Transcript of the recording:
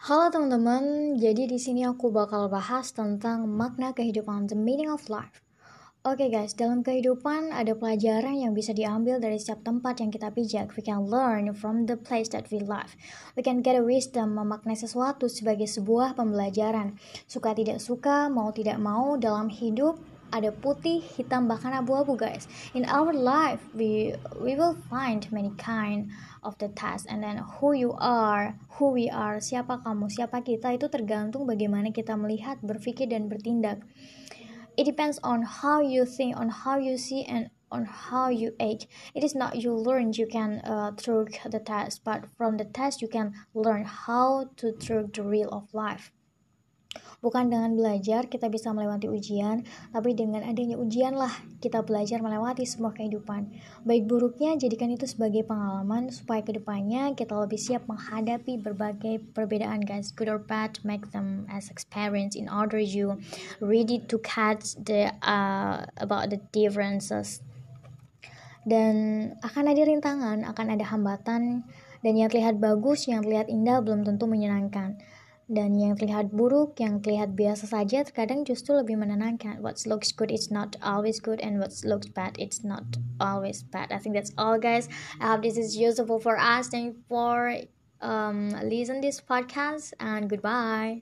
Halo teman-teman, jadi di sini aku bakal bahas tentang makna kehidupan, the meaning of life. Oke okay guys, dalam kehidupan ada pelajaran yang bisa diambil dari setiap tempat yang kita pijak. We can learn from the place that we live. We can get a wisdom memaknai sesuatu sebagai sebuah pembelajaran. Suka tidak suka, mau tidak mau dalam hidup ada putih, hitam, bahkan abu-abu guys. In our life, we we will find many kind of the task and then who you are, who we are, siapa kamu, siapa kita itu tergantung bagaimana kita melihat, berpikir dan bertindak. It depends on how you think, on how you see and on how you act. It is not you learn you can uh, through the test, but from the test you can learn how to through the real of life. Bukan dengan belajar kita bisa melewati ujian, tapi dengan adanya ujian lah kita belajar melewati semua kehidupan. Baik buruknya jadikan itu sebagai pengalaman supaya ke depannya kita lebih siap menghadapi berbagai perbedaan guys. Good or bad, make them as experience in order you ready to catch the uh, about the differences. Dan akan ada rintangan, akan ada hambatan, dan yang terlihat bagus, yang terlihat indah belum tentu menyenangkan dan yang terlihat buruk, yang terlihat biasa saja terkadang justru lebih menenangkan. What looks good is not always good and what looks bad it's not always bad. I think that's all guys. I hope this is useful for us. Thank you for um listen this podcast and goodbye.